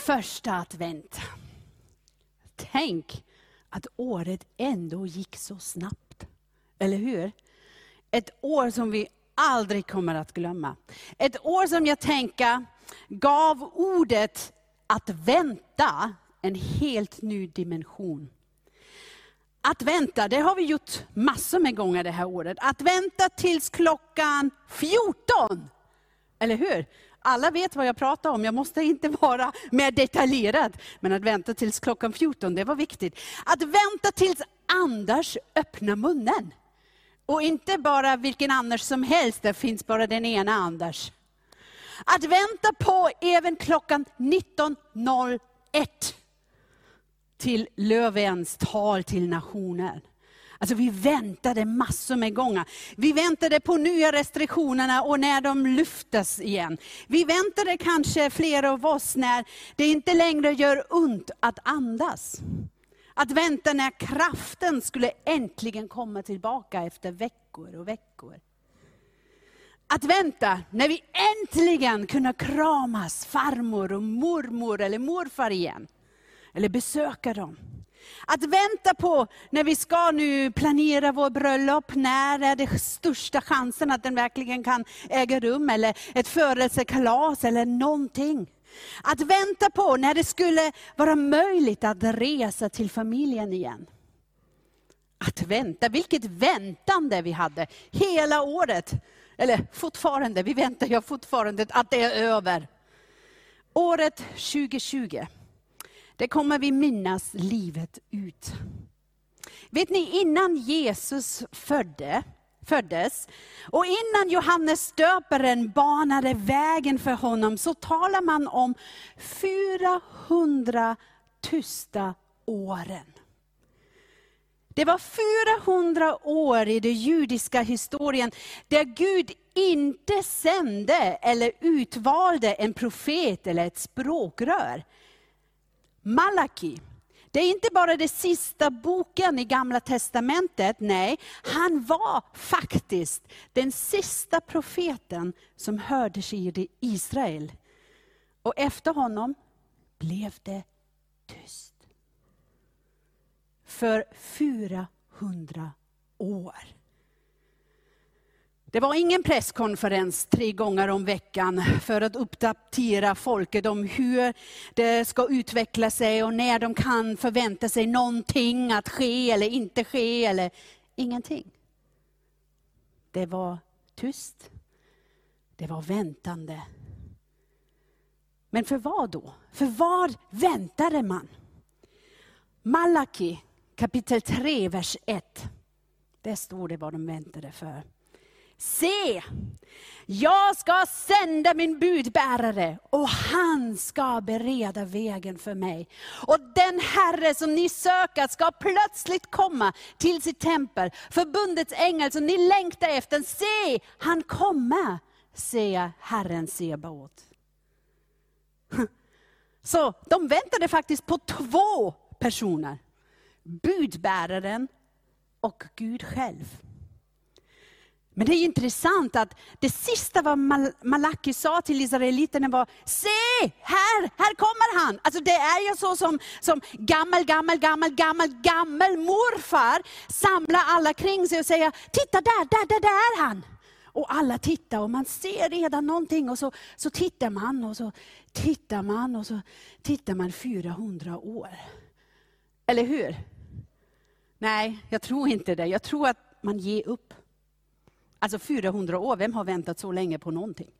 Första advent. Tänk att året ändå gick så snabbt. Eller hur? Ett år som vi aldrig kommer att glömma. Ett år som jag tänker gav ordet att vänta en helt ny dimension. Att vänta, det har vi gjort massor med gånger det här året. Att vänta tills klockan 14. Eller hur? Alla vet vad jag pratar om, jag måste inte vara mer detaljerad. Men att vänta tills klockan 14, det var viktigt. Att vänta tills Anders öppnar munnen. Och inte bara vilken Anders som helst, det finns bara den ena Anders. Att vänta på även klockan 19.01 till Löfvens tal till nationen. Alltså vi väntade massor med gånger. Vi väntade på nya restriktionerna och när de lyftes igen. Vi väntade kanske flera av oss när det inte längre gör ont att andas. Att vänta när kraften skulle äntligen komma tillbaka efter veckor och veckor. Att vänta när vi äntligen kunde kramas farmor och mormor eller morfar igen. Eller besöka dem. Att vänta på när vi ska nu planera vår bröllop, när är det största chansen att den verkligen kan äga rum, eller ett födelsekalas eller någonting. Att vänta på när det skulle vara möjligt att resa till familjen igen. Att vänta, vilket väntande vi hade hela året. Eller fortfarande, vi väntar ju fortfarande att det är över. Året 2020 det kommer vi minnas livet ut. Vet ni, innan Jesus födde, föddes, och innan Johannes döparen banade vägen för honom, så talar man om 400 tysta åren. Det var 400 år i den judiska historien, där Gud inte sände eller utvalde en profet eller ett språkrör. Malaki. Det är inte bara den sista boken i Gamla Testamentet, nej, han var faktiskt den sista profeten som hördes i Israel. Och efter honom blev det tyst. För 400 år. Det var ingen presskonferens tre gånger om veckan för att uppdatera folket om hur det ska utveckla sig och när de kan förvänta sig någonting att ske eller inte ske eller ingenting. Det var tyst. Det var väntande. Men för vad då? För vad väntade man? Malaki kapitel 3, vers 1. Där står det vad de väntade för. Se, jag ska sända min budbärare och han ska bereda vägen för mig. Och den Herre som ni söker ska plötsligt komma till sitt tempel. Förbundets ängel som ni längtar efter, se, han kommer, säger Herren Sebaot. Så de väntade faktiskt på två personer. Budbäraren och Gud själv. Men det är intressant att det sista vad Malaki sa till israeliterna var, se, här, här kommer han. Alltså det är ju så som, som gammal, gammal, gammal, gammal, gammal morfar samlar alla kring sig och säger, titta där, där, där, där är han. Och alla tittar och man ser redan någonting och så, så tittar man och så tittar man och så tittar man 400 år. Eller hur? Nej, jag tror inte det. Jag tror att man ger upp. Alltså 400 år, vem har väntat så länge på någonting?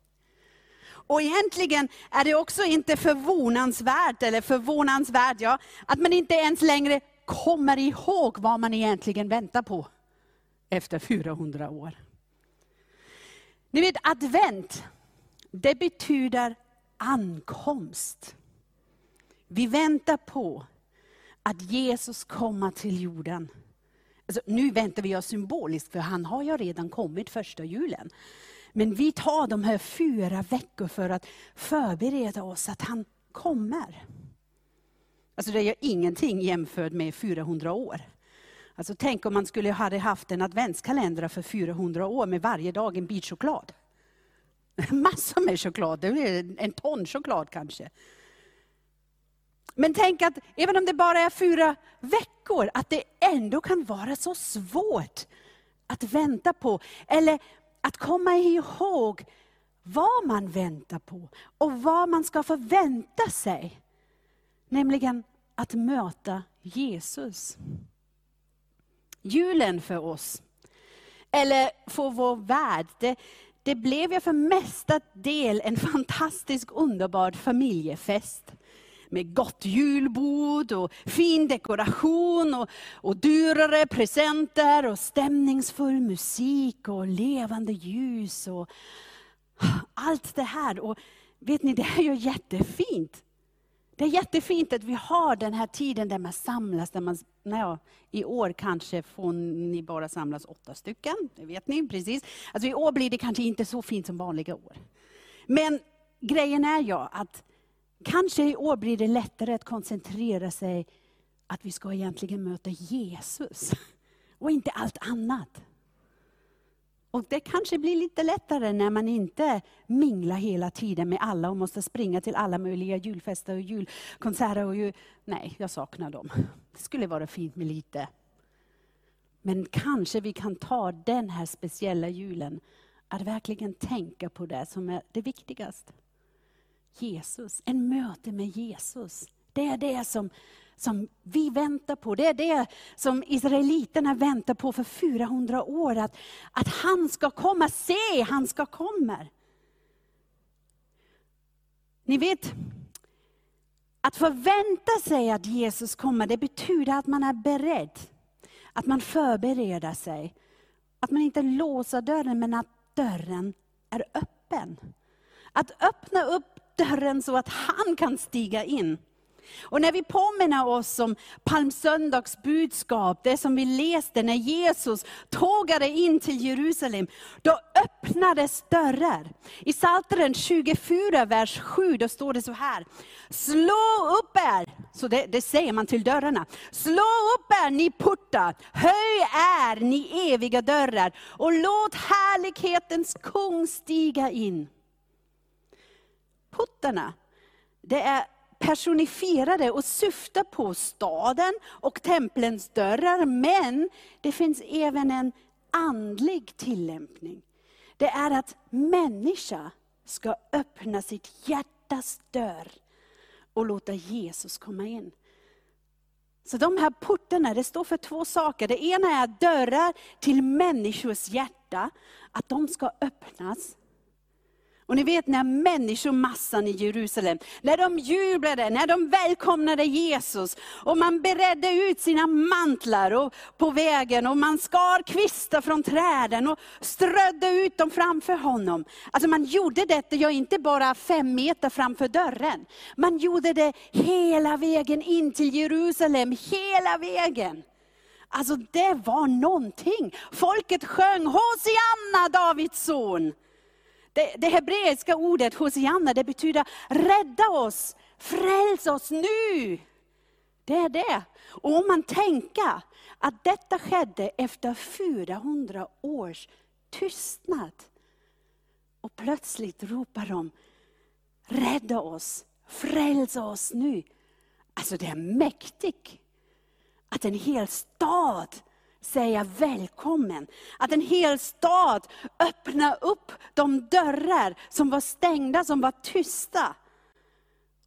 Och egentligen är det också inte förvånansvärt, eller förvånansvärt, ja, att man inte ens längre kommer ihåg vad man egentligen väntar på efter 400 år. Ni vet, advent, det betyder ankomst. Vi väntar på att Jesus kommer till jorden Alltså, nu väntar vi oss symboliskt, för han har ju redan kommit första julen. Men vi tar de här fyra veckor för att förbereda oss att han kommer. Alltså det gör ingenting jämfört med 400 år. Alltså tänk om man skulle ha haft en adventskalender för 400 år med varje dag en bit choklad. Massor med choklad, en ton choklad kanske. Men tänk att även om det bara är fyra veckor, att det ändå kan vara så svårt att vänta på. Eller att komma ihåg vad man väntar på och vad man ska förvänta sig. Nämligen att möta Jesus. Julen för oss, eller för vår värld, det, det blev ju för mesta del en fantastisk underbar familjefest. Med gott julbord och fin dekoration och, och dyrare presenter och stämningsfull musik och levande ljus. och Allt det här. Och vet ni, det är ju jättefint. Det är jättefint att vi har den här tiden där man samlas. Där man, ja, I år kanske får ni bara samlas åtta stycken, det vet ni precis. Alltså I år blir det kanske inte så fint som vanliga år. Men grejen är ju att kanske i år blir det lättare att koncentrera sig att vi ska egentligen möta Jesus och inte allt annat. Och det kanske blir lite lättare när man inte minglar hela tiden med alla och måste springa till alla möjliga julfester och julkonserter. Och jul... Nej, jag saknar dem. Det skulle vara fint med lite. Men kanske vi kan ta den här speciella julen att verkligen tänka på det som är det viktigaste. Jesus, en möte med Jesus. Det är det som som vi väntar på. Det är det som israeliterna väntar på för 400 år. Att, att han ska komma. Se, han ska komma. Ni vet, att förvänta sig att Jesus kommer, det betyder att man är beredd. Att man förbereder sig. Att man inte låser dörren, men att dörren är öppen. Att öppna upp dörren så att han kan stiga in. Och när vi påminner oss om palmsöndags budskap, det som vi läste när Jesus tågade in till Jerusalem, då öppnades dörrar. I Psaltaren 24, vers 7, då står det så här. Slå upp er, så det, det säger man till dörrarna. Slå upp er ni portar, höj er ni eviga dörrar och låt härlighetens kung stiga in. Portarna, det är personifierade och syftar på staden och templens dörrar, men det finns även en andlig tillämpning. Det är att människa ska öppna sitt hjärtas dörr och låta Jesus komma in. Så de här portarna, det står för två saker. Det ena är dörrar till människors hjärta, att de ska öppnas. Och ni vet när människomassan i Jerusalem, när de jublade, när de välkomnade Jesus. Och man beredde ut sina mantlar och, på vägen och man skar kvistar från träden och strödde ut dem framför honom. Alltså man gjorde detta, ja inte bara fem meter framför dörren. Man gjorde det hela vägen in till Jerusalem, hela vägen. Alltså det var någonting. Folket sjöng Hosianna, Davids son. Det, det hebreiska ordet Hosianna, det betyder rädda oss, fräls oss nu. Det är det. Och om man tänker att detta skedde efter 400 års tystnad. Och plötsligt ropar de, rädda oss, fräls oss nu. Alltså det är mäktigt. Att en hel stad säga välkommen. Att en hel stad öppnar upp de dörrar som var stängda, som var tysta.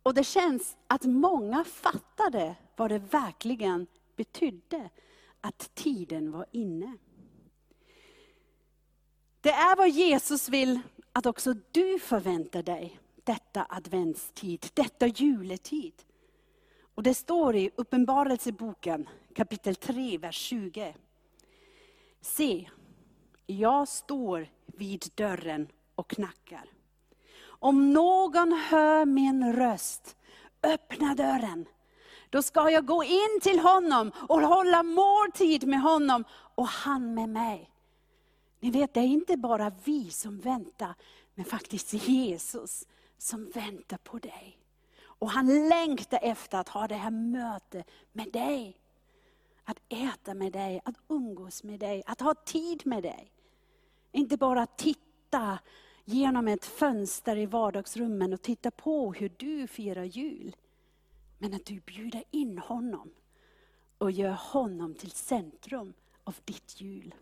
Och det känns att många fattade vad det verkligen betydde, att tiden var inne. Det är vad Jesus vill att också du förväntar dig detta adventstid, detta juletid. Och det står i Uppenbarelseboken kapitel 3, vers 20. Se, jag står vid dörren och knackar. Om någon hör min röst, öppna dörren. Då ska jag gå in till honom och hålla måltid med honom och han med mig. Ni vet, det är inte bara vi som väntar, men faktiskt Jesus som väntar på dig. Och han längtar efter att ha det här mötet med dig. Att äta med dig, att umgås med dig, att ha tid med dig. Inte bara titta genom ett fönster i vardagsrummen och titta på hur du firar jul. Men att du bjuder in honom och gör honom till centrum av ditt jul.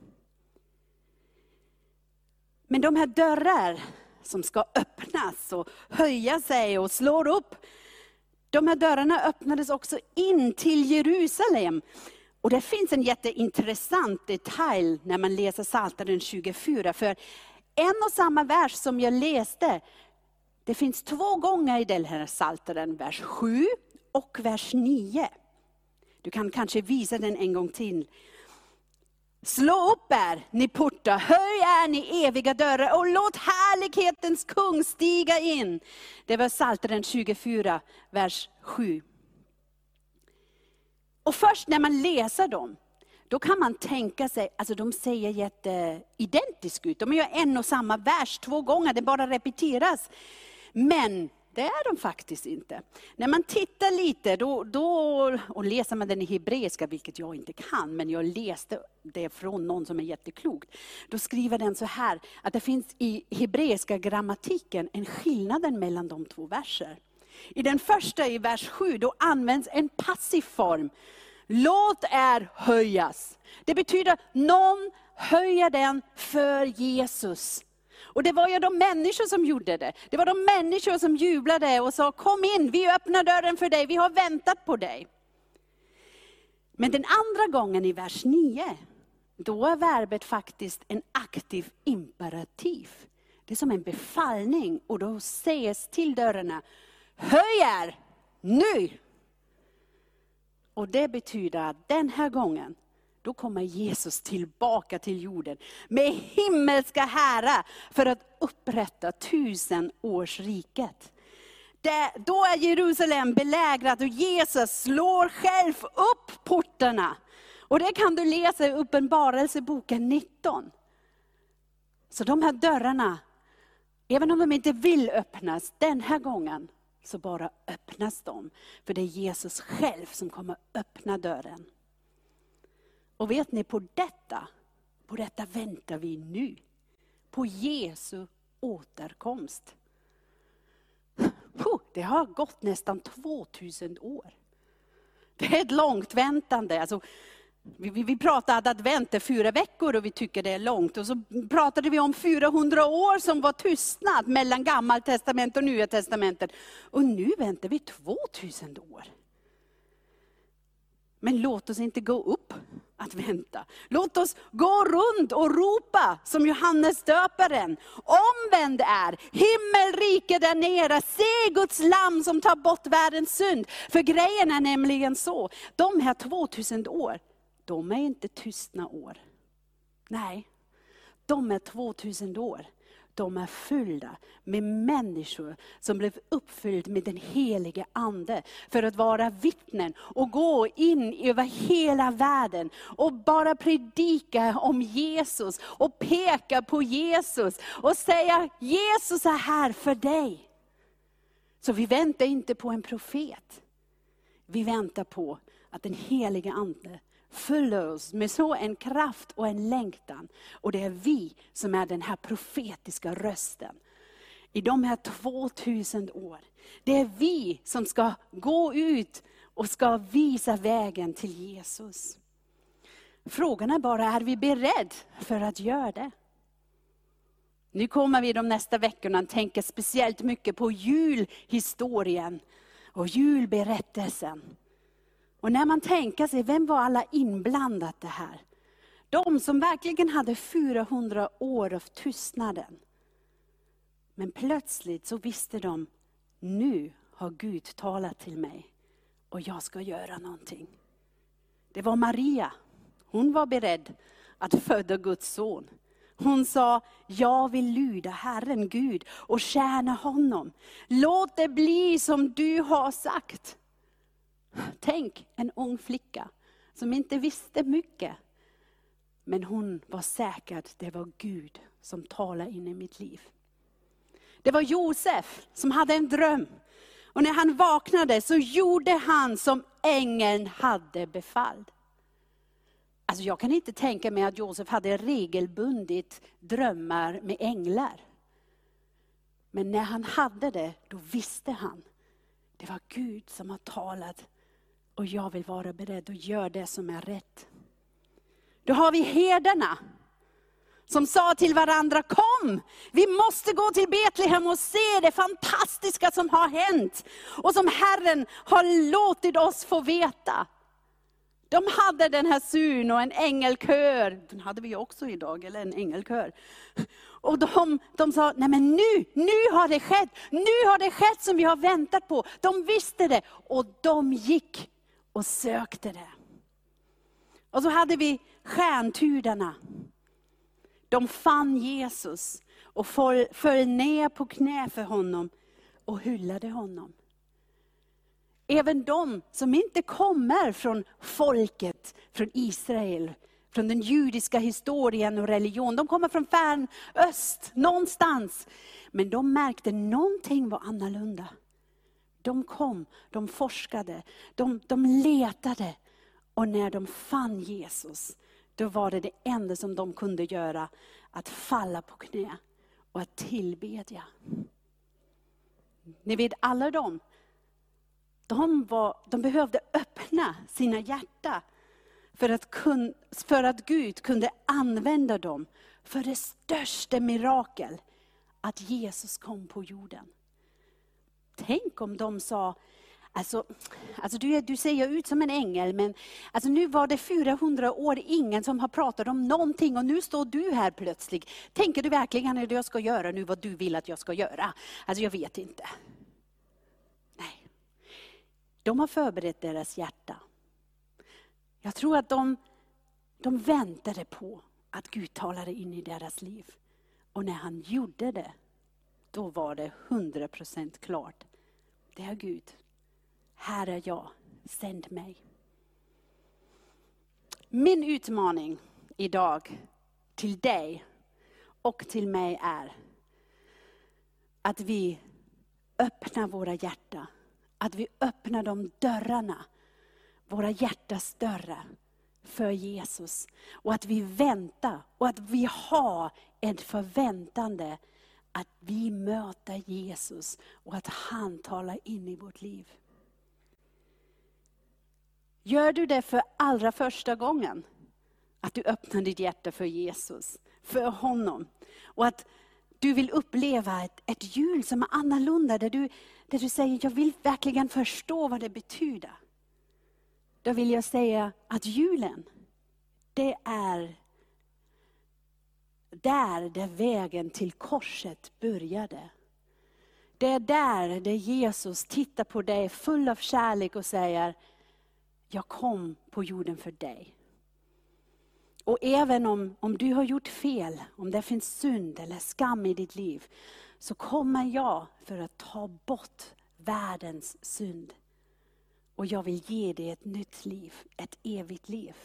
Men de här dörrar som ska öppnas och höja sig och slår upp, de här dörrarna öppnades också in till Jerusalem. Och det finns en jätteintressant detalj när man läser Psaltaren 24. För en och samma vers som jag läste, det finns två gånger i den här Psaltaren, vers 7 och vers 9. Du kan kanske visa den en gång till. Slå upp er, ni portar, höj er, ni eviga dörrar och låt härlighetens kung stiga in. Det var Psaltaren 24, vers 7. Och först när man läser dem, då kan man tänka sig, alltså de säger jätteidentiskt ut. De gör en och samma vers två gånger, det bara repeteras. Men det är de faktiskt inte. När man tittar lite, då, då, och läser man den i hebreiska, vilket jag inte kan, men jag läste det från någon som är jätteklok. Då skriver den så här, att det finns i hebreiska grammatiken en skillnad mellan de två verser. I den första, i vers 7, då används en passiv form. Låt er höjas. Det betyder någon höjer den för Jesus. Och det var ju de människor som gjorde det. Det var de människor som jublade och sa, kom in, vi öppnar dörren för dig, vi har väntat på dig. Men den andra gången i vers 9, då är verbet faktiskt en aktiv imperativ. Det är som en befallning och då sägs till dörrarna, höj er nu! Och det betyder att den här gången, då kommer Jesus tillbaka till jorden med himmelska härar för att upprätta tusenårsriket. Det, då är Jerusalem belägrat och Jesus slår själv upp portarna. Och det kan du läsa i Uppenbarelseboken 19. Så de här dörrarna, även om de inte vill öppnas den här gången, så bara öppnas de. För det är Jesus själv som kommer öppna dörren. Och vet ni, på detta, på detta väntar vi nu. På Jesu återkomst. Det har gått nästan 2000 år. Det är ett långt väntande. Alltså, vi, vi, vi pratade att är fyra veckor och vi tycker det är långt. Och så pratade vi om 400 år som var tystnad mellan gammaltestamentet och nya testamentet. Och nu väntar vi 2000 år. Men låt oss inte gå upp att vänta. Låt oss gå runt och ropa som Johannes döparen. Omvänd är, himmelriket där nere, se Guds lamm som tar bort världens synd. För grejen är nämligen så, de här 2000 år, de är inte tystna år. Nej, de är 2000 år de är fyllda med människor som blev uppfyllda med den helige Ande. För att vara vittnen och gå in över hela världen och bara predika om Jesus och peka på Jesus och säga Jesus är här för dig. Så vi väntar inte på en profet. Vi väntar på att den helige Ande fyller oss med så en kraft och en längtan. Och det är vi som är den här profetiska rösten. I de här 2000 år. Det är vi som ska gå ut och ska visa vägen till Jesus. Frågan är bara, är vi beredda för att göra det? Nu kommer vi de nästa veckorna att tänka speciellt mycket på julhistorien och julberättelsen. Och när man tänker sig, vem var alla inblandat det här? De som verkligen hade 400 år av tystnaden. Men plötsligt så visste de, nu har Gud talat till mig och jag ska göra någonting. Det var Maria. Hon var beredd att föda Guds son. Hon sa, jag vill lyda Herren Gud och tjäna honom. Låt det bli som du har sagt. Tänk en ung flicka som inte visste mycket. Men hon var säker att det var Gud som talade in i mitt liv. Det var Josef som hade en dröm. Och när han vaknade så gjorde han som ängeln hade befallt. Alltså jag kan inte tänka mig att Josef hade regelbundet drömmar med änglar. Men när han hade det, då visste han det var Gud som har talat och jag vill vara beredd och göra det som är rätt. Då har vi herdarna som sa till varandra, kom, vi måste gå till Betlehem och se det fantastiska som har hänt. Och som Herren har låtit oss få veta. De hade den här syn och en ängelkör, den hade vi också idag, eller en ängelkör. Och de, de sa, nej men nu, nu har det skett, nu har det skett som vi har väntat på. De visste det och de gick och sökte det. Och så hade vi stjärntudarna. De fann Jesus och föll ner på knä för honom och hyllade honom. Även de som inte kommer från folket, från Israel, från den judiska historien och religion. De kommer från färn öst, någonstans. Men de märkte någonting var annorlunda. De kom, de forskade, de, de letade. Och när de fann Jesus, då var det det enda som de kunde göra, att falla på knä och att tillbedja. Ni vet alla de, de, var, de behövde öppna sina hjärtan för att, kun, för att Gud kunde använda dem för det största mirakel, att Jesus kom på jorden. Tänk om de sa, Alltså, alltså du, du ser ut som en ängel, men alltså nu var det 400 år ingen som har pratat om någonting och nu står du här plötsligt. Tänker du verkligen att jag ska göra nu vad du vill att jag ska göra? Alltså jag vet inte. Nej. De har förberett deras hjärta. Jag tror att de, de väntade på att Gud talade in i deras liv. Och när han gjorde det, då var det 100% klart. Det är Gud här är jag, sänd mig. Min utmaning idag till dig och till mig är att vi öppnar våra hjärtan. Att vi öppnar de dörrarna, våra hjärtas dörrar för Jesus. Och att vi väntar och att vi har ett förväntande att vi möter Jesus och att han talar in i vårt liv. Gör du det för allra första gången? Att du öppnar ditt hjärta för Jesus, för honom. Och att du vill uppleva ett, ett jul som är annorlunda, där du, där du säger, jag vill verkligen förstå vad det betyder. Då vill jag säga att julen, det är där, där vägen till korset började. Det är där, där Jesus tittar på dig full av kärlek och säger, jag kom på jorden för dig. Och även om, om du har gjort fel, om det finns synd eller skam i ditt liv, så kommer jag för att ta bort världens synd. Och jag vill ge dig ett nytt liv, ett evigt liv.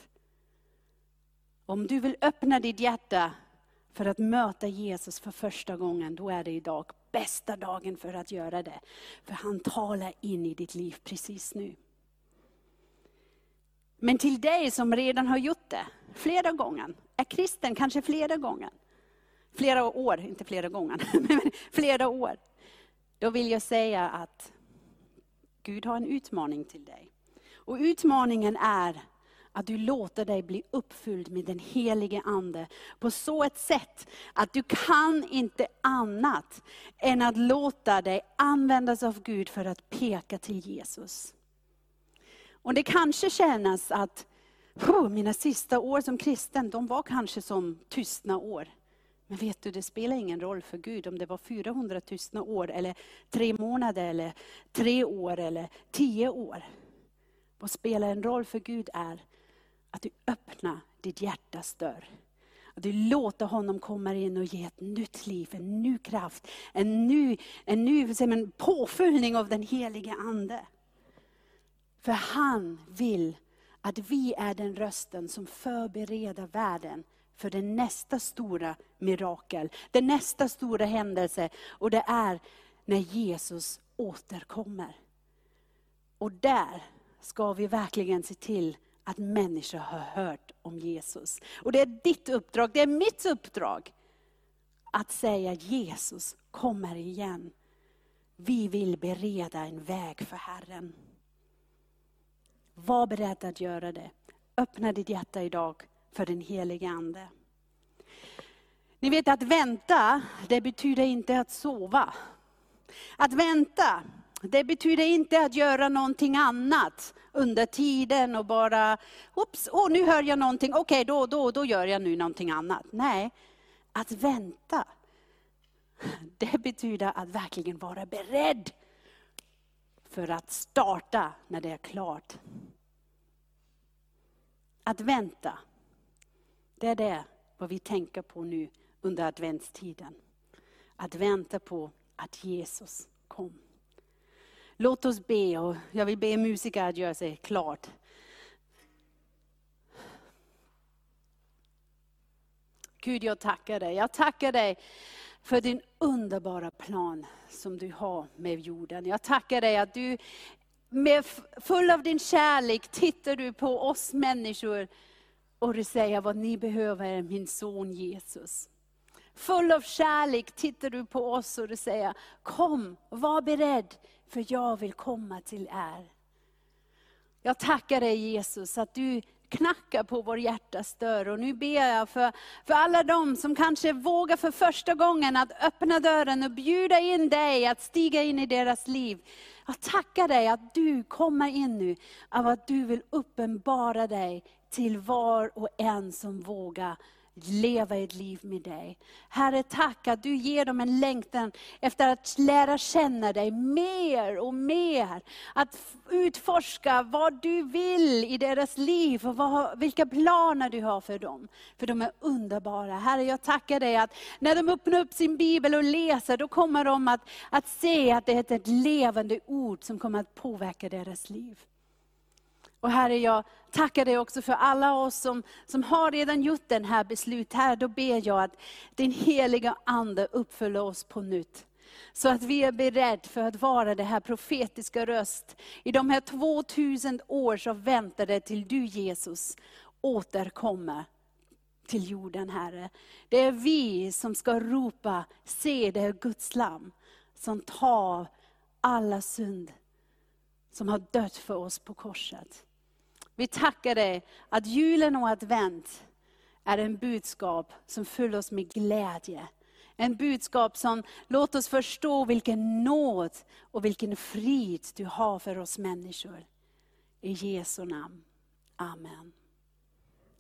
Om du vill öppna ditt hjärta för att möta Jesus för första gången, då är det idag bästa dagen för att göra det. För han talar in i ditt liv precis nu. Men till dig som redan har gjort det flera gånger, är kristen kanske flera gånger, flera år, inte flera gånger, men flera år. Då vill jag säga att Gud har en utmaning till dig. Och utmaningen är att du låter dig bli uppfylld med den helige Ande på så ett sätt att du kan inte annat än att låta dig användas av Gud för att peka till Jesus. Och det kanske känns att oh, mina sista år som kristen, de var kanske som tystna år. Men vet du, det spelar ingen roll för Gud om det var 400 tystna år, eller tre månader, eller tre år, eller tio år. Vad spelar en roll för Gud är att du öppnar ditt hjärtas dörr. Att du låter honom komma in och ge ett nytt liv, en ny kraft, en ny, en ny en påfyllning av den helige Ande. För han vill att vi är den rösten som förbereder världen för det nästa stora mirakel, den nästa stora händelse. Och det är när Jesus återkommer. Och där ska vi verkligen se till att människor har hört om Jesus. Och det är ditt uppdrag, det är mitt uppdrag. Att säga Jesus kommer igen. Vi vill bereda en väg för Herren. Var beredd att göra det. Öppna ditt hjärta idag för den helige Ande. Ni vet att vänta, det betyder inte att sova. Att vänta, det betyder inte att göra någonting annat under tiden och bara, oops, oh, nu hör jag någonting, okej okay, då, då, då gör jag nu någonting annat. Nej, att vänta, det betyder att verkligen vara beredd för att starta när det är klart. Att vänta, det är det vad vi tänker på nu under adventstiden. Att vänta på att Jesus kom. Låt oss be och jag vill be musiker att göra sig klart. Gud, jag tackar dig. Jag tackar dig för din underbara plan som du har med jorden. Jag tackar dig att du med full av din kärlek tittar du på oss människor och du säger vad ni behöver är min son Jesus. Full av kärlek tittar du på oss och du säger, kom, var beredd, för jag vill komma till er. Jag tackar dig Jesus att du knackar på vår hjärtas dörr. Och nu ber jag för, för alla de som kanske vågar för första gången att öppna dörren och bjuda in dig att stiga in i deras liv. Jag tackar dig att du kommer in nu, av att du vill uppenbara dig till var och en som vågar leva ett liv med dig. Herre, tack att du ger dem en längtan efter att lära känna dig mer och mer. Att utforska vad du vill i deras liv och vad, vilka planer du har för dem. För de är underbara. Herre, jag tackar dig att när de öppnar upp sin bibel och läser, då kommer de att, att se att det är ett levande ord som kommer att påverka deras liv. Och Herre, jag tackar dig också för alla oss som, som har redan gjort den här beslut. Här, då ber jag att din heliga Ande uppfyller oss på nytt. Så att vi är beredda för att vara det här profetiska röst. I de här 2000 år som väntade till du Jesus återkommer till jorden Herre. Det är vi som ska ropa, se det är Guds lam som tar alla synd som har dött för oss på korset. Vi tackar dig att julen och advent är en budskap som fyller oss med glädje. En budskap som låter oss förstå vilken nåd och vilken frid du har för oss människor. I Jesu namn. Amen.